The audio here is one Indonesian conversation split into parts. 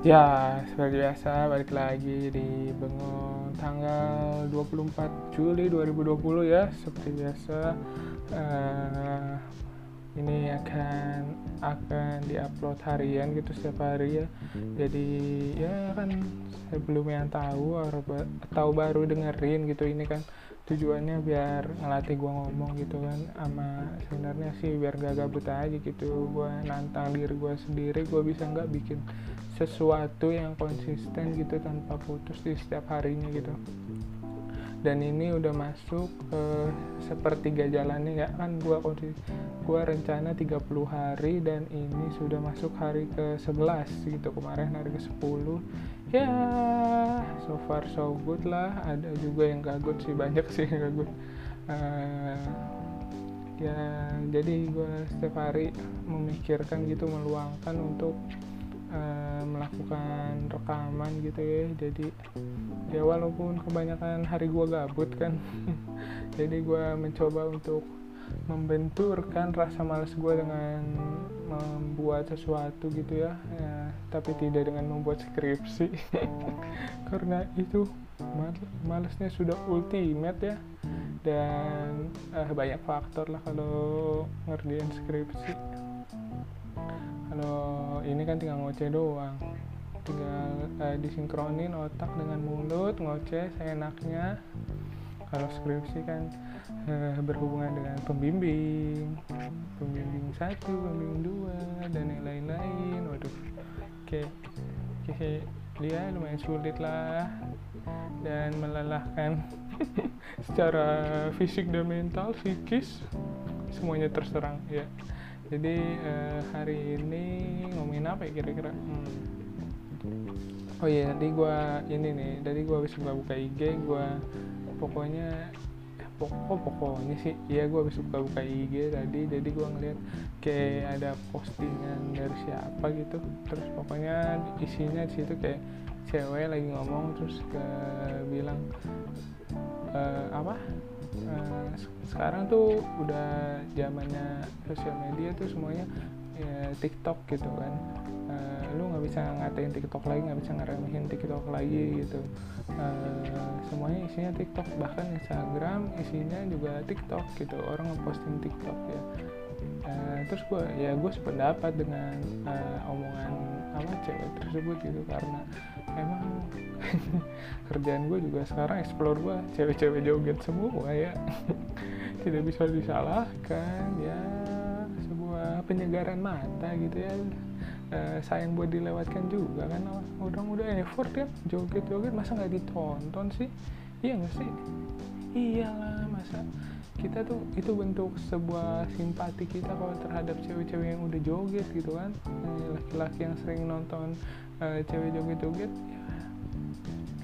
Ya, seperti biasa balik lagi di Bengong tanggal 24 Juli 2020 ya. Seperti biasa uh, ini akan akan diupload harian gitu setiap hari ya. Jadi ya kan sebelum yang tahu atau baru dengerin gitu ini kan tujuannya biar ngelatih gue ngomong gitu kan sama sebenarnya sih biar gak gabut aja gitu gue nantang diri gue sendiri gue bisa nggak bikin sesuatu yang konsisten gitu tanpa putus di setiap harinya gitu. Dan ini udah masuk uh, sepertiga jalannya ya. Kan gua gua rencana 30 hari dan ini sudah masuk hari ke 11 gitu. Kemarin hari ke 10 ya so far so good lah. Ada juga yang gak good sih banyak sih yang gak uh, ya jadi gue setiap hari memikirkan gitu meluangkan untuk uh, melakukan rekaman gitu ya. Jadi ya walaupun kebanyakan hari gue gabut kan jadi gue mencoba untuk membenturkan rasa malas gue dengan membuat sesuatu gitu ya, ya tapi tidak dengan membuat skripsi. Karena itu mal malasnya sudah ultimate ya. Dan uh, banyak faktor lah kalau ngerjain skripsi kan tinggal ngoceh doang. Tinggal uh, disinkronin otak dengan mulut ngoceh seenaknya. Kalau skripsi kan uh, berhubungan dengan pembimbing. Pembimbing satu pembimbing dua dan yang lain-lain. Waduh oke oke dia lumayan sulit lah. Dan melelahkan secara fisik dan mental psikis semuanya terserang ya jadi uh, hari ini ngomongin apa ya kira-kira? Hmm. Oh iya tadi gue ini nih tadi gue habis buka-buka IG gue pokoknya pokok pokoknya sih? Iya gue habis buka-buka IG tadi jadi gue ngeliat kayak ada postingan dari siapa gitu. Terus pokoknya isinya di situ kayak cewek lagi ngomong terus ke bilang e, apa? E, sekarang tuh udah zamannya sosial media tuh semuanya ya, TikTok gitu kan. Uh, lu nggak bisa ngatain TikTok lagi nggak bisa ngeremehin TikTok lagi gitu. Uh, semuanya isinya TikTok bahkan Instagram isinya juga TikTok gitu. Orang ngeposting TikTok ya. Uh, terus gue ya gue sependapat dengan uh, omongan apa cewek tersebut gitu karena emang kerjaan gue juga sekarang explore gue cewek-cewek joget semua ya. Tidak bisa disalahkan ya sebuah penyegaran mata gitu ya. Uh, sayang buat dilewatkan juga kan udah udah effort ya joget joget masa nggak ditonton sih? Iya nggak sih iyalah masa kita tuh itu bentuk sebuah simpati kita kalau terhadap cewek-cewek yang udah joget gitu kan. Eh, laki-laki yang sering nonton uh, cewek joget-joget ya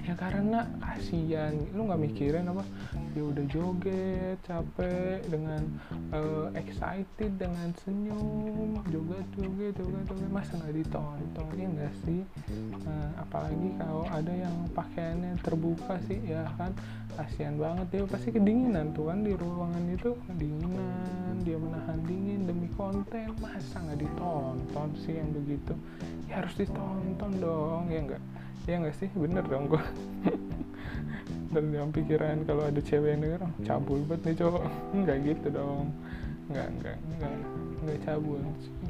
ya karena kasihan. Lu nggak mikirin apa? Ya udah joget capek dengan uh, excited dengan senyum joget joget joget joget. Masa nggak ditonton? Ya enggak sih? Uh, apalagi kalau ada yang pakaiannya terbuka sih ya kan? Kasihan banget. Dia pasti kedinginan tuh kan di ruangan itu. Kedinginan dia menahan dingin demi konten. Masa nggak ditonton sih yang begitu? Ya harus ditonton dong ya enggak ya nggak sih? Bener dong gue dan dalam pikiran kalau ada cewek yang denger oh, cabul banget nih cowok. Nggak gitu dong. Nggak nggak nggak nggak cabul.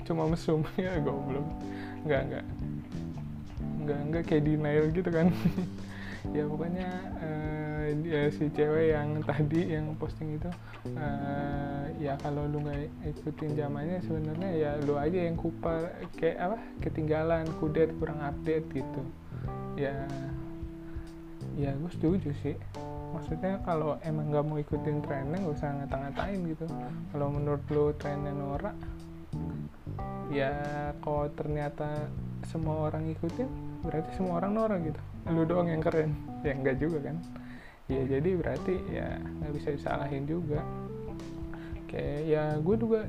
Cuma mesum. Ya goblok. Nggak nggak. Nggak nggak kayak denial gitu kan. Ya pokoknya uh, ya si cewek yang tadi yang posting itu uh, ya kalau lu nggak ikutin zamannya sebenarnya ya lu aja yang kupar kayak apa? Ketinggalan kudet kurang update gitu ya. Ya gue setuju sih. Maksudnya kalau emang nggak mau ikutin trennya nggak usah ngata-ngatain gitu. Kalau menurut lo trennya norak ya kalau ternyata semua orang ikutin berarti semua orang norak gitu. Lu doang yang keren. Ya enggak juga kan. Ya jadi berarti ya nggak bisa disalahin juga. Kayak ya gue juga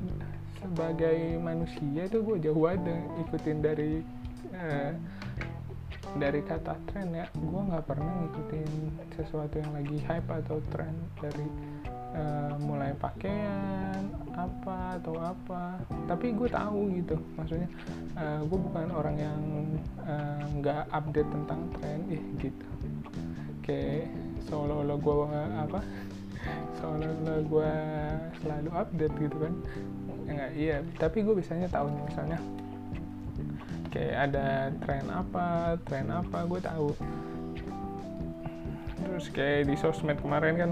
sebagai manusia itu gue jauh ada ikutin dari eh, dari kata tren ya gue nggak pernah ngikutin sesuatu yang lagi hype atau tren dari uh, mulai pakaian apa atau apa. Tapi gue tahu gitu maksudnya uh, gue bukan orang yang nggak uh, update tentang tren ih gitu. Kayak seolah-olah gue apa seolah-olah gue selalu update gitu kan. Enggak iya tapi gue biasanya tahu misalnya kayak ada tren apa tren apa gue tahu. Terus kayak di sosmed kemarin kan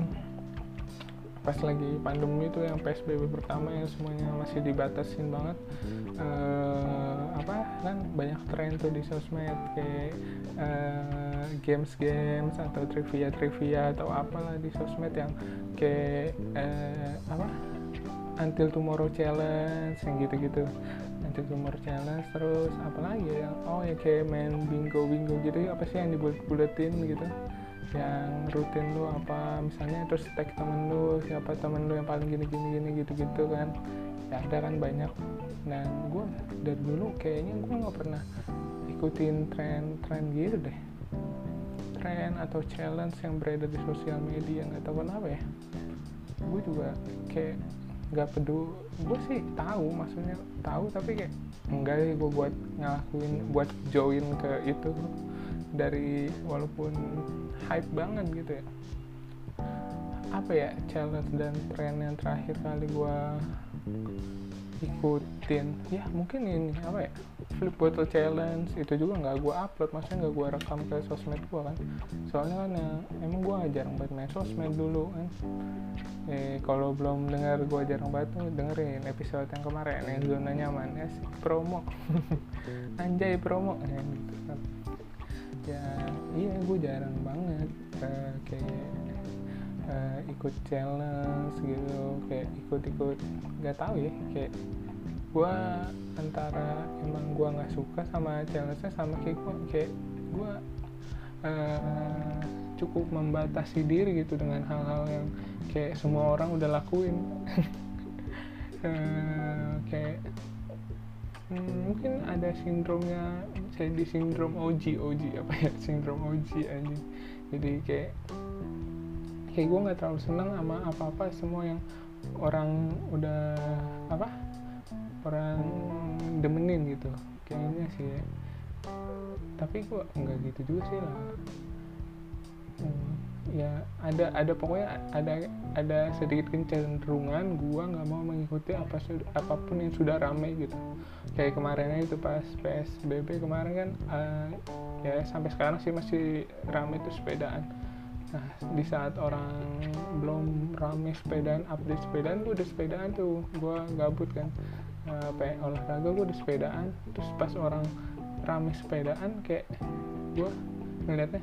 pas lagi pandemi itu yang PSBB pertama yang semuanya masih dibatasin banget uh, apa kan banyak tren tuh di sosmed kayak uh, games-games atau trivia-trivia atau apalah di sosmed yang kayak uh, apa Until Tomorrow Challenge yang gitu-gitu Tomorrow Challenge terus apa lagi ya? Oh ya kayak main bingo bingo gitu apa sih yang dibulet-buletin gitu? Yang rutin lu apa misalnya terus tag temen lu siapa temen lu yang paling gini gini gini gitu gitu kan? Ya ada kan banyak. Dan gue dari dulu kayaknya gue nggak pernah ikutin tren-tren gitu deh. Tren atau challenge yang beredar di sosial media nggak tahu kenapa ya. Gue juga kayak nggak peduli. Gue sih tahu maksudnya tahu tapi kayak enggak deh gue buat ngelakuin buat join ke itu. Dari walaupun hype banget gitu ya. Apa ya challenge dan tren yang terakhir kali gue ikutin. Ya mungkin ini apa ya flip bottle challenge. Itu juga nggak gue upload maksudnya nggak gue rekam ke sosmed gue kan. Soalnya kan ya, emang gue jarang banget main sosmed dulu kan. Eh kalau belum dengar gue jarang banget tuh dengerin episode yang kemarin yang zona nyaman. Ya promo. Anjay promo. Ya, gitu kan. Ya iya gue jarang banget uh, kayak ikut challenge gitu kayak ikut-ikut nggak tahu ya kayak gue antara emang gue nggak suka sama challenge-nya sama kayak gue kayak gue uh, cukup membatasi diri gitu dengan hal-hal yang kayak semua orang udah lakuin. Uh, kayak hmm, mungkin ada sindromnya saya di sindrom OG OG apa ya? Sindrom OG aja jadi kayak kayak gue nggak terlalu seneng sama apa apa semua yang orang udah apa orang demenin gitu. Kayaknya sih ya. tapi gue nggak gitu juga sih lah. Hmm ya ada ada pokoknya ada ada sedikit kecenderungan gua nggak mau mengikuti apa apa pun yang sudah ramai gitu. Kayak kemarin itu pas psbb kemarin kan uh, ya sampai sekarang sih masih ramai itu sepedaan nah di saat orang belum ramai sepedaan update sepedaan gua udah sepedaan tuh. Gua gabut kan. Uh, olahraga gua udah sepedaan. Terus pas orang ramai sepedaan kayak gua ngeliatnya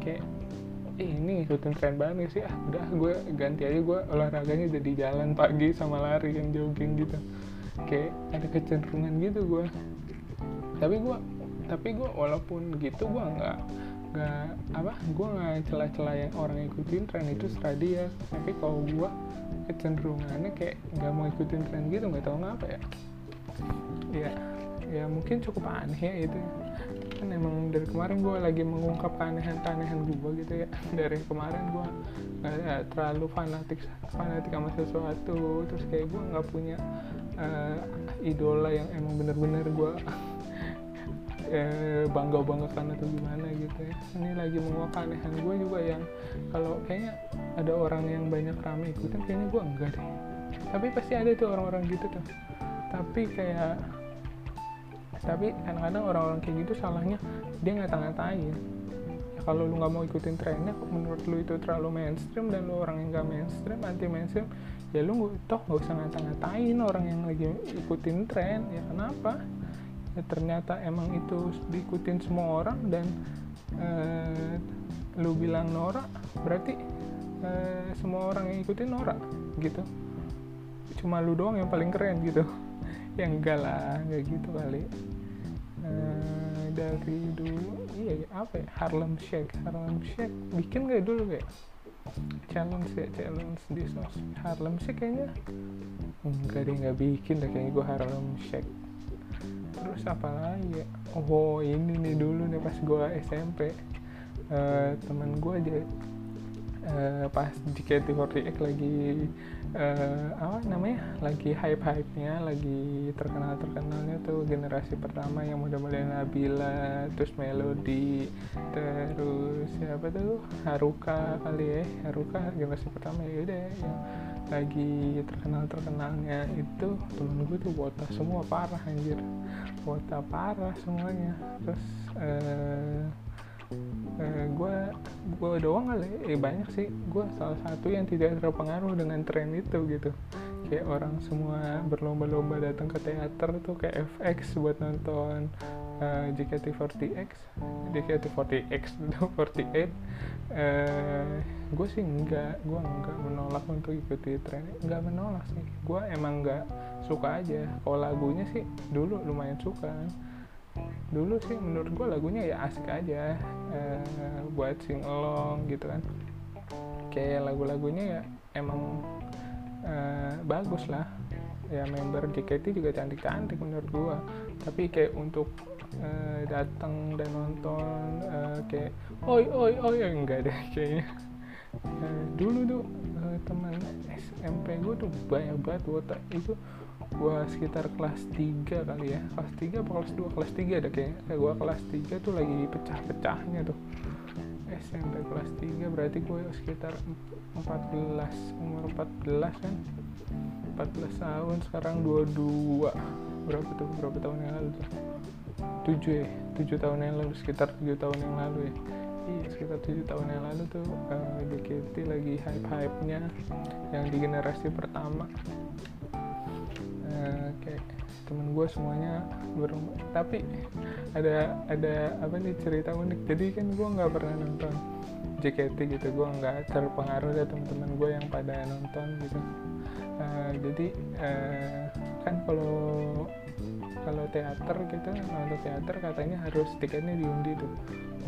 kayak eh ini ikutin tren banget sih? Ah udah gue ganti aja gue olahraganya jadi jalan pagi sama lari yang jogging gitu. Kayak ada kecenderungan gitu gue tapi gue tapi gue walaupun gitu gue nggak nggak apa gue nggak celah-celah yang orang ikutin tren itu serah dia. Tapi kalau gue kecenderungannya kayak nggak mau ikutin tren gitu nggak tahu ngapa ya. Ya ya mungkin cukup aneh ya itu. Kan emang dari kemarin gue lagi mengungkap keanehan-keanehan gue gitu ya. Dari kemarin gue nggak ya, terlalu fanatik fanatik sama sesuatu. Terus kayak gue nggak punya uh, idola yang emang bener-bener gue eh, bangga banggakan atau gimana gitu ya. Ini lagi mengungkap keanehan gue juga yang kalau kayaknya ada orang yang banyak rame ikutin kayaknya gue enggak deh. Tapi pasti ada tuh orang-orang gitu tuh. Tapi kayak tapi kadang-kadang orang-orang kayak gitu salahnya dia ngata-ngatain. Ya kalau lu nggak mau ikutin trennya menurut lu itu terlalu mainstream dan lu orang yang nggak mainstream anti mainstream ya lu toh nggak usah ngata-ngatain orang yang lagi ikutin tren ya kenapa ya ternyata emang itu diikutin semua orang dan uh, lu bilang norak berarti uh, semua orang yang ikutin norak gitu. Cuma lu doang yang paling keren gitu. Ya enggak lah enggak gitu kali. Uh, dari dulu iya apa ya Harlem Shake. Harlem Shake bikin gak dulu kayak? Challenge ya challenge di sos Harlem Shake kayaknya. Enggak deh nggak bikin deh kayaknya gue Harlem Shake terus apa lagi ya? Oh ini nih dulu nih pas gue SMP. Uh, teman gue aja uh, pas JKT48 lagi uh, apa namanya? Lagi hype hype nya lagi terkenal terkenalnya tuh generasi pertama yang model-model Nabila terus Melody terus siapa tuh? Haruka kali ya. Haruka generasi pertama ya udah yang lagi terkenal terkenalnya itu temen gue tuh wota semua parah anjir. Wota parah semuanya. Terus uh, uh, gue gue doang kali. Eh banyak sih. Gue salah satu yang tidak terpengaruh dengan tren itu gitu kayak orang semua berlomba-lomba datang ke teater tuh kayak FX buat nonton uh, JKT48X JKT48X 48 uh, gue sih enggak gue enggak menolak untuk ikuti tren. Enggak menolak sih gue emang enggak suka aja. Kalau lagunya sih dulu lumayan suka. Dulu sih menurut gue lagunya ya asik aja uh, buat sing along gitu kan. Kayak lagu-lagunya ya emang uh, bagus lah. Ya member JKT juga cantik-cantik menurut gua. Tapi kayak untuk uh, datang dan nonton uh, kayak oi oi oi enggak deh kayaknya. Uh, dulu tuh uh, teman SMP gue tuh banyak banget wota itu gua sekitar kelas 3 kali ya. Kelas 3 apa kelas 2 kelas 3 ada kayaknya. Kayak gua kelas 3 tuh lagi pecah-pecahnya tuh SMP kelas 3 berarti gue sekitar 14 umur 14 kan? 14 tahun sekarang 22 berapa tuh? Berapa tahun yang lalu tuh? 7 ya? 7 tahun yang lalu sekitar 7 tahun yang lalu ya? Iya sekitar 7 tahun yang lalu tuh uh, eh, BKT lagi hype-hype nya yang di generasi pertama. Uh, kayak temen gue semuanya berumur. Tapi ada ada apa nih cerita unik. Jadi kan gue nggak pernah nonton JKT gitu. Gue nggak terpengaruh dari teman-teman gue yang pada nonton gitu. Uh, jadi uh, kan kalau kalau teater gitu nonton teater katanya harus tiketnya diundi tuh.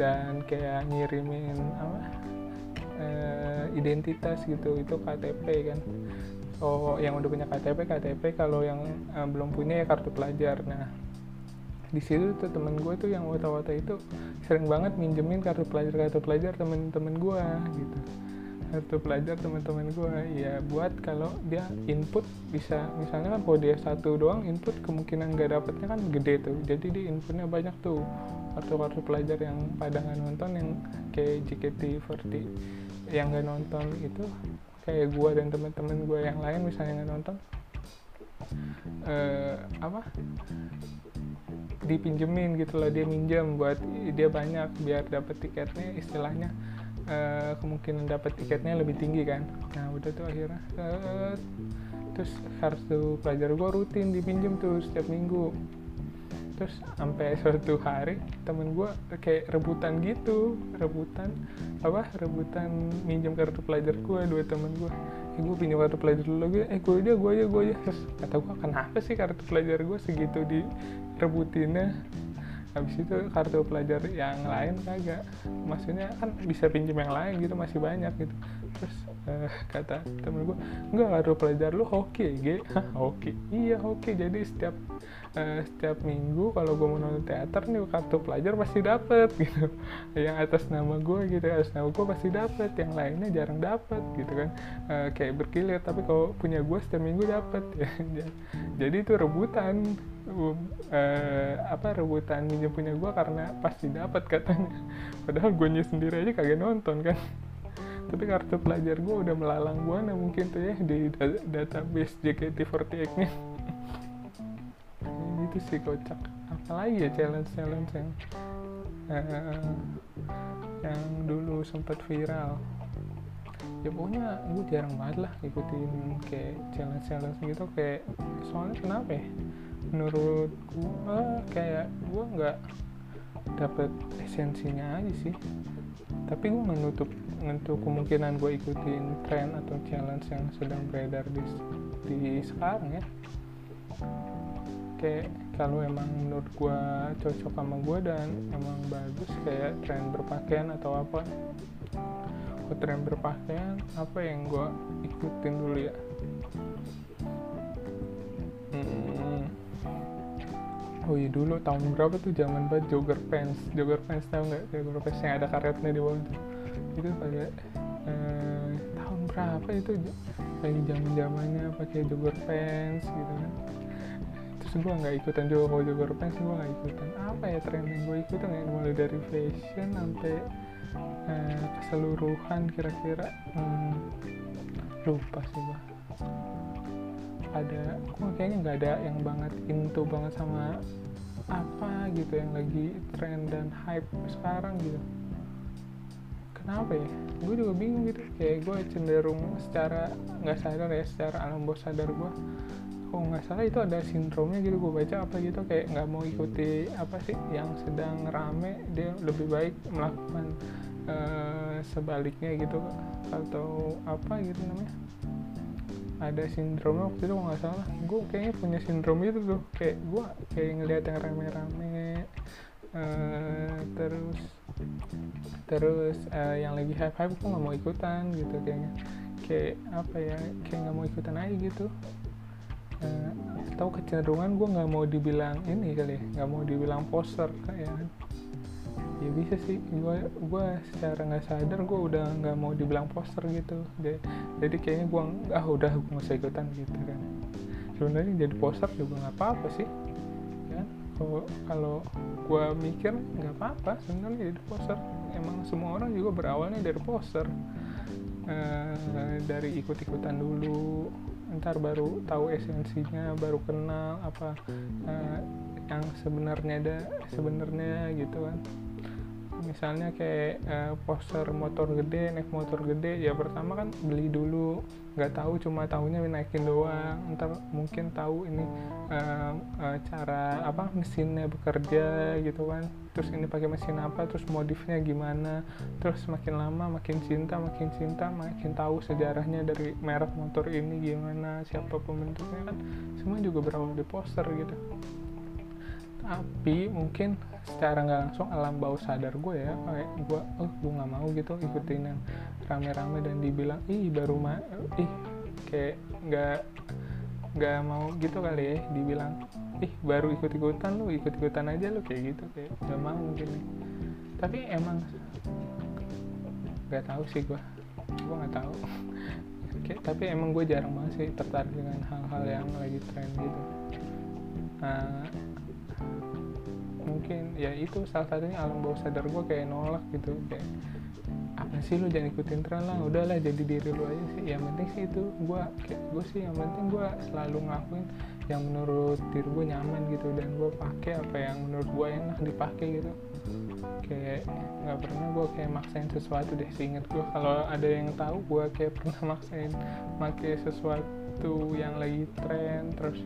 Dan kayak ngirimin apa uh, identitas gitu. Itu KTP kan oh yang udah punya KTP KTP kalau yang uh, belum punya ya kartu pelajar. Nah di situ tuh temen gue tuh yang wata-wata itu sering banget minjemin kartu pelajar kartu pelajar temen-temen gue gitu. Kartu pelajar teman-teman gue ya buat kalau dia input bisa misalnya kan kalau dia satu doang input kemungkinan gak dapetnya kan gede tuh. Jadi di inputnya banyak tuh. Kartu-kartu pelajar yang pada nggak nonton yang kayak JKT40 yang gak nonton itu kayak gue dan teman-teman gue yang lain misalnya nggak nonton uh, apa? Dipinjemin gitu loh dia minjem buat dia banyak biar dapat tiketnya istilahnya uh, kemungkinan dapat tiketnya lebih tinggi kan. Nah udah tuh akhirnya uh, terus kartu pelajar gue rutin dipinjem tuh setiap minggu terus sampai suatu hari temen gue kayak rebutan gitu rebutan apa rebutan minjem kartu pelajar gue dua temen gue eh gue pinjam kartu pelajar dulu gue eh gue aja gue aja gue aja. Terus kata gue kenapa sih kartu pelajar gue segitu di rebutinnya habis itu kartu pelajar yang lain kagak. Maksudnya kan bisa pinjam yang lain gitu masih banyak gitu terus uh, kata temen gue enggak kartu pelajar lu hoki ge hoki? Iya hoki. Jadi setiap uh, setiap minggu kalau gue mau nonton teater nih kartu pelajar pasti dapet gitu. Yang atas nama gue gitu atas nama gue pasti dapet yang lainnya jarang dapet gitu kan. Uh, kayak berkilir tapi kalau punya gue setiap minggu dapet ya. Jadi itu rebutan uh, apa rebutan minjem punya gue karena pasti dapat katanya. Padahal gue sendiri aja kagak nonton kan tapi kartu pelajar gue udah melalang buana mungkin tuh ya di database JKT48 nya. Itu sih kocak. Apalagi ya challenge challenge yang uh, yang dulu sempat viral. Ya pokoknya gue jarang banget lah ikutin kayak challenge challenge gitu kayak soalnya kenapa ya? Menurut gue kayak gue nggak dapet esensinya aja sih tapi gue menutup untuk kemungkinan gue ikutin tren atau challenge yang sedang beredar di, di sekarang ya. Kayak kalau emang menurut gue cocok sama gue dan emang bagus kayak tren berpakaian atau apa. Ke tren berpakaian apa yang gue ikutin dulu ya? Hmm. Oh iya dulu tahun berapa tuh zaman banget jogger pants jogger pants tau nggak? Jogger pants yang ada karetnya di bawah tuh itu pada eh, berapa itu? Lagi zaman zamannya pakai jogger pants gitu kan. Terus gue nggak ikutan juga kalau jogger pants gue nggak ikutan. Apa ya tren yang gue ikutan ya mulai dari fashion sampai eh, keseluruhan kira-kira. Hmm, lupa sih gue ada gue kayaknya nggak ada yang banget into banget sama apa gitu yang lagi tren dan hype sekarang gitu. Kenapa ya? Gue juga bingung gitu. Kayak gue cenderung secara nggak sadar ya secara alam bawah sadar gue kalau nggak salah itu ada sindromnya gitu gue baca apa gitu kayak nggak mau ikuti apa sih yang sedang rame dia lebih baik melakukan uh, sebaliknya gitu atau apa gitu namanya ada sindrom waktu itu nggak salah. Gue kayaknya punya sindrom itu tuh. Kayak gue kayak ngeliat yang rame-rame uh, terus terus uh, yang lagi hype hype gue nggak mau ikutan gitu kayaknya. Kayak apa ya kayak nggak mau ikutan aja gitu. Uh, tahu kecenderungan gue nggak mau dibilang ini kali ya nggak mau dibilang poster kayak ya bisa sih gue gue secara nggak sadar gue udah nggak mau dibilang poster gitu. Jadi kayaknya gue ah udah gue nggak ikutan gitu kan. Sebenarnya jadi poster juga nggak apa-apa sih ya kalau kalau gue mikir nggak apa-apa sebenarnya jadi poster. Emang semua orang juga berawalnya dari poster. Uh, dari ikut-ikutan dulu ntar baru tahu esensinya baru kenal apa uh, yang sebenarnya ada sebenarnya gitu kan misalnya kayak uh, poster motor gede naik motor gede ya pertama kan beli dulu. Nggak tahu cuma tahunya naikin doang. Ntar mungkin tahu ini uh, uh, cara apa mesinnya bekerja gitu kan. Terus ini pakai mesin apa terus modifnya gimana. Terus makin lama makin cinta makin cinta makin tahu sejarahnya dari merek motor ini gimana siapa pembentuknya kan. Semua juga berawal di poster gitu tapi mungkin secara nggak langsung alam bawah sadar gue ya kayak gue oh gue nggak mau gitu ikutin yang rame-rame dan dibilang ih baru mah ih kayak nggak nggak mau gitu kali ya dibilang ih baru ikut-ikutan lu ikut-ikutan aja lu kayak gitu kayak nggak mau mungkin nih tapi emang nggak tahu sih gue gue nggak tahu. Kayak tapi emang gue jarang banget sih tertarik dengan hal-hal yang lagi tren gitu. Nah, mungkin ya itu salah satunya alam bawah sadar gue kayak nolak gitu kayak apa sih lu jangan ikutin tren lah udahlah jadi diri lu aja sih. Yang penting sih itu gue kayak gue sih yang penting gue selalu ngelakuin yang menurut diri gue nyaman gitu dan gue pakai apa yang menurut gue enak dipakai gitu. Kayak nggak pernah gue kayak maksain sesuatu deh seinget gue kalau ada yang tahu gue kayak pernah maksain pakai sesuatu yang lagi tren terus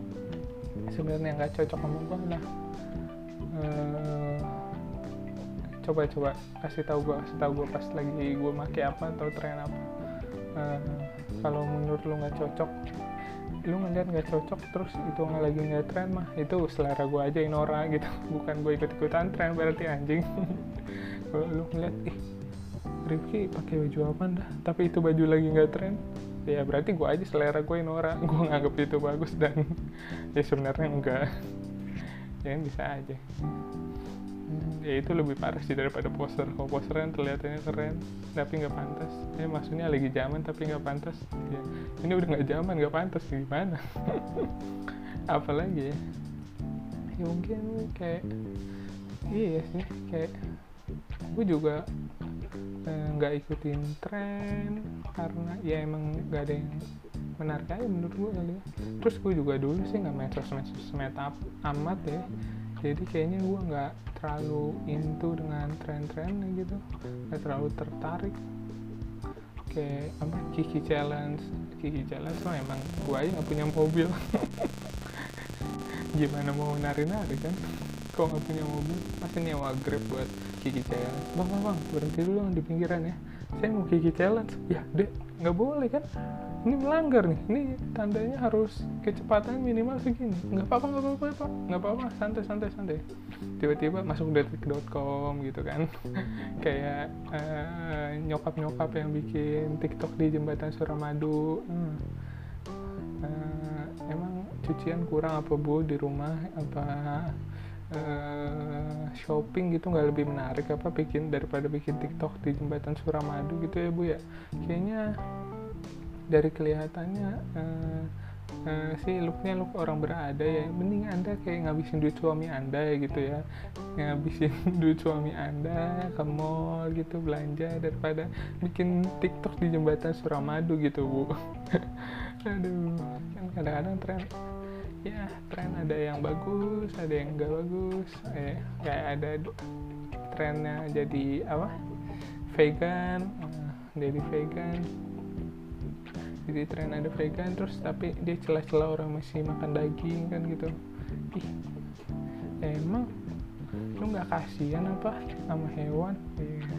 sebenarnya nggak cocok sama gue lah coba coba kasih tahu gue kasih tahu gue pas lagi gue make apa atau tren apa. Uh, kalau menurut lu nggak cocok lu ngeliat nggak cocok terus itu nggak lagi nggak tren mah itu selera gue aja Inora gitu. Bukan gue ikut ikutan tren berarti anjing. Kalau lu ngeliat ih Rifki pakai baju apa dah? Tapi itu baju lagi nggak tren. Ya berarti gue aja selera gue Inora gue nganggap itu bagus dan ya sebenarnya enggak ya bisa aja. Ya itu lebih parah sih daripada poster. Kalau poster kan terlihatnya keren tapi nggak pantas. Ya maksudnya lagi zaman tapi nggak pantas. Ya ini udah nggak zaman nggak pantas. Gimana? Apalagi ya? Ya mungkin kayak iya sih kayak gue juga eh, nggak eh, ikutin tren karena ya emang nggak ada yang menarik aja menurut gue kali ya. Terus gue juga dulu sih nggak main sosmed sosmed amat ya. Jadi kayaknya gue nggak terlalu into dengan tren-tren gitu. Nggak terlalu tertarik. Kayak apa Kiki Challenge. Kiki Challenge tuh emang gue aja nggak punya mobil. Gimana mau nari-nari kan? Kok nggak punya mobil. Pasti nyewa grab buat Kiki Challenge. Bang bang bang berhenti dulu di pinggiran ya. Saya mau Kiki Challenge. Ya deh nggak boleh kan ini melanggar nih. Ini tandanya harus kecepatan minimal segini. Nggak apa-apa nggak apa-apa pak. Nggak apa-apa. Santai santai santai. Tiba-tiba masuk detik.com gitu kan. Kayak uh, nyokap-nyokap yang bikin tiktok di jembatan Suramadu. Hmm. uh, emang cucian kurang apa bu? Di rumah apa uh, shopping gitu nggak lebih menarik apa bikin daripada bikin tiktok di jembatan Suramadu gitu ya bu ya? Kayaknya dari kelihatannya uh, uh, sih looknya look orang berada ya. Mending anda kayak ngabisin duit suami anda ya gitu ya. Ngabisin duit suami anda ke mall gitu belanja daripada bikin tiktok di jembatan Suramadu gitu bu. Aduh kan kadang-kadang tren ya tren ada yang bagus ada yang enggak bagus. Eh, kayak ada trennya jadi apa? Vegan uh, jadi vegan jadi tren ada vegan terus tapi dia celah-celah orang masih makan daging kan gitu. Ih emang lu nggak kasihan apa sama hewan? Iya.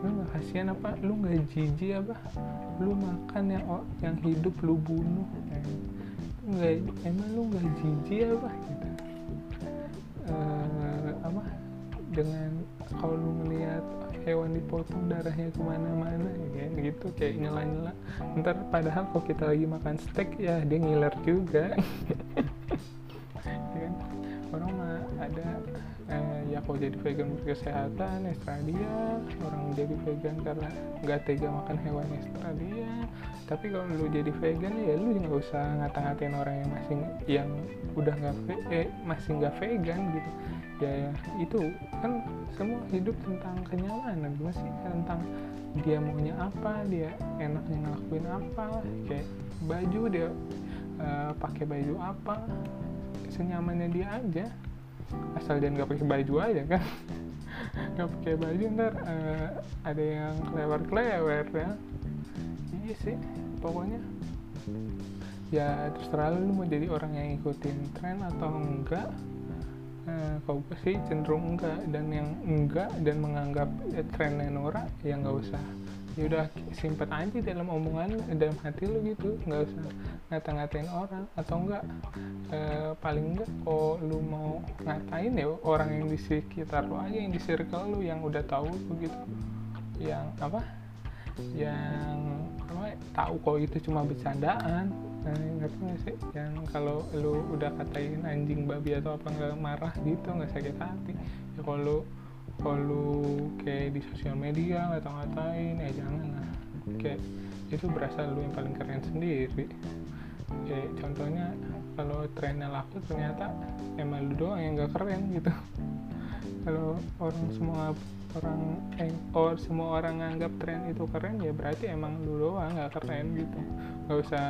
lu nggak kasihan apa? Lu nggak jijik apa? Lu makan yang yang hidup lu bunuh nggak emang lu nggak jijik apa? Gitu. Uh, apa? Dengan kalau lu melihat hewan dipotong darahnya ke mana-mana ya gitu kayak nyela-nyela. Ntar padahal kalau kita lagi makan steak ya dia ngiler juga. Ya kan? orang mah ada eh, ya kalau jadi vegan berkesehatan ekstra dia orang jadi vegan karena nggak tega makan hewan ekstra tapi kalau lu jadi vegan ya lu nggak usah ngata-ngatain orang yang masih yang udah nggak eh, masih nggak vegan gitu. Ya itu kan semua hidup tentang kenyamanan masih tentang dia maunya apa dia enaknya ngelakuin apa kayak baju dia uh, pakai baju apa senyamannya dia aja. Asal dia nggak pakai baju aja kan. Nggak pakai baju ntar uh, ada yang kelewar kelewar ya. Iya sih pokoknya. Ya terserah lu mau jadi orang yang ikutin tren atau enggak Eh, gue sih cenderung enggak. Dan yang enggak dan menganggap ya, trennya Nora ya nggak usah. Ya udah simpen aja dalam omongan dalam hati lo gitu. Nggak usah ngata-ngatain orang atau enggak. E, paling enggak kalau lu mau ngatain ya orang yang di sekitar lo aja yang di circle lu yang udah tahu begitu yang apa? Yang apa tahu kok itu cuma bercandaan. Nah, ngerti gak sih? Yang kalau lu udah katain anjing babi atau apa nggak marah gitu nggak sakit hati ya kalau kalau kayak di sosial media atau ngatain ya jangan lah. Kayak itu berasa lu yang paling keren sendiri. Kayak contohnya kalau trennya laku ternyata emang lu doang yang gak keren gitu. Kalau orang semua orang eh, or semua orang nganggap tren itu keren ya berarti emang lu doang gak keren gitu. Gak usah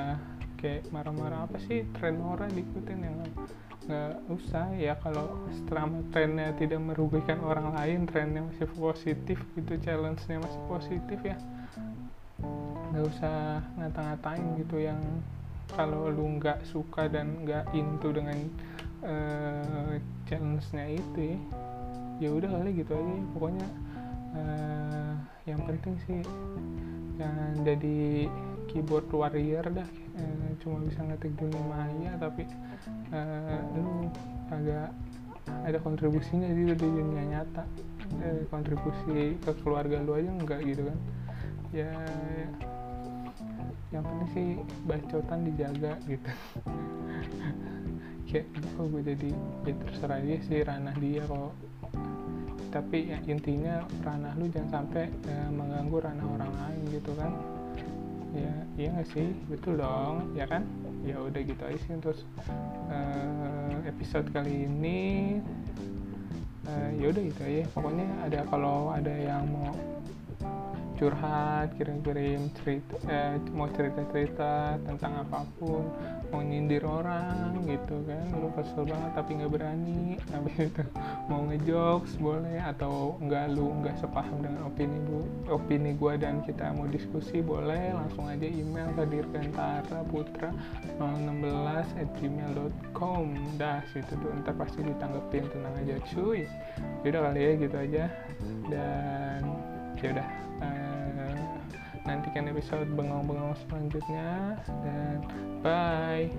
kayak marah-marah apa sih tren orang diikutin yang nggak usah ya kalau selama trennya tidak merugikan orang lain trennya masih positif gitu challenge-nya masih positif ya. Nggak usah ngata-ngatain gitu yang kalau lu nggak suka dan nggak into dengan uh, challenge-nya itu ya, ya udah kali gitu aja. Pokoknya uh, yang penting sih jangan jadi keyboard warrior dah. Uh, cuma bisa ngetik dunia maya tapi uh, lu agak ada kontribusinya di dunia nyata. Uh, kontribusi ke keluarga lu aja enggak gitu kan. Ya, ya yang penting sih bacotan dijaga gitu. Kayak oh gue jadi ya terserah dia sih ranah dia kok tapi ya, intinya ranah lu jangan sampai uh, mengganggu ranah orang lain gitu kan. Ya iya gak sih? Betul dong ya kan? Ya udah gitu aja sih untuk uh, episode kali ini. Uh, ya udah gitu aja. Pokoknya ada kalau ada yang mau curhat kirim-kirim cerita eh, mau cerita-cerita tentang apa pun mau nyindir orang gitu kan. Lu kesel banget tapi nggak berani habis itu mau ngejokes boleh atau enggak lu nggak sepaham dengan opini bu opini gua dan kita mau diskusi boleh langsung aja email ke dirgantara putra 016 at gmail.com dah situ tuh. Ntar pasti ditanggepin tenang aja cuy. Yaudah kali ya gitu aja. Dan ya udah uh, nantikan episode bengong-bengong selanjutnya. Dan bye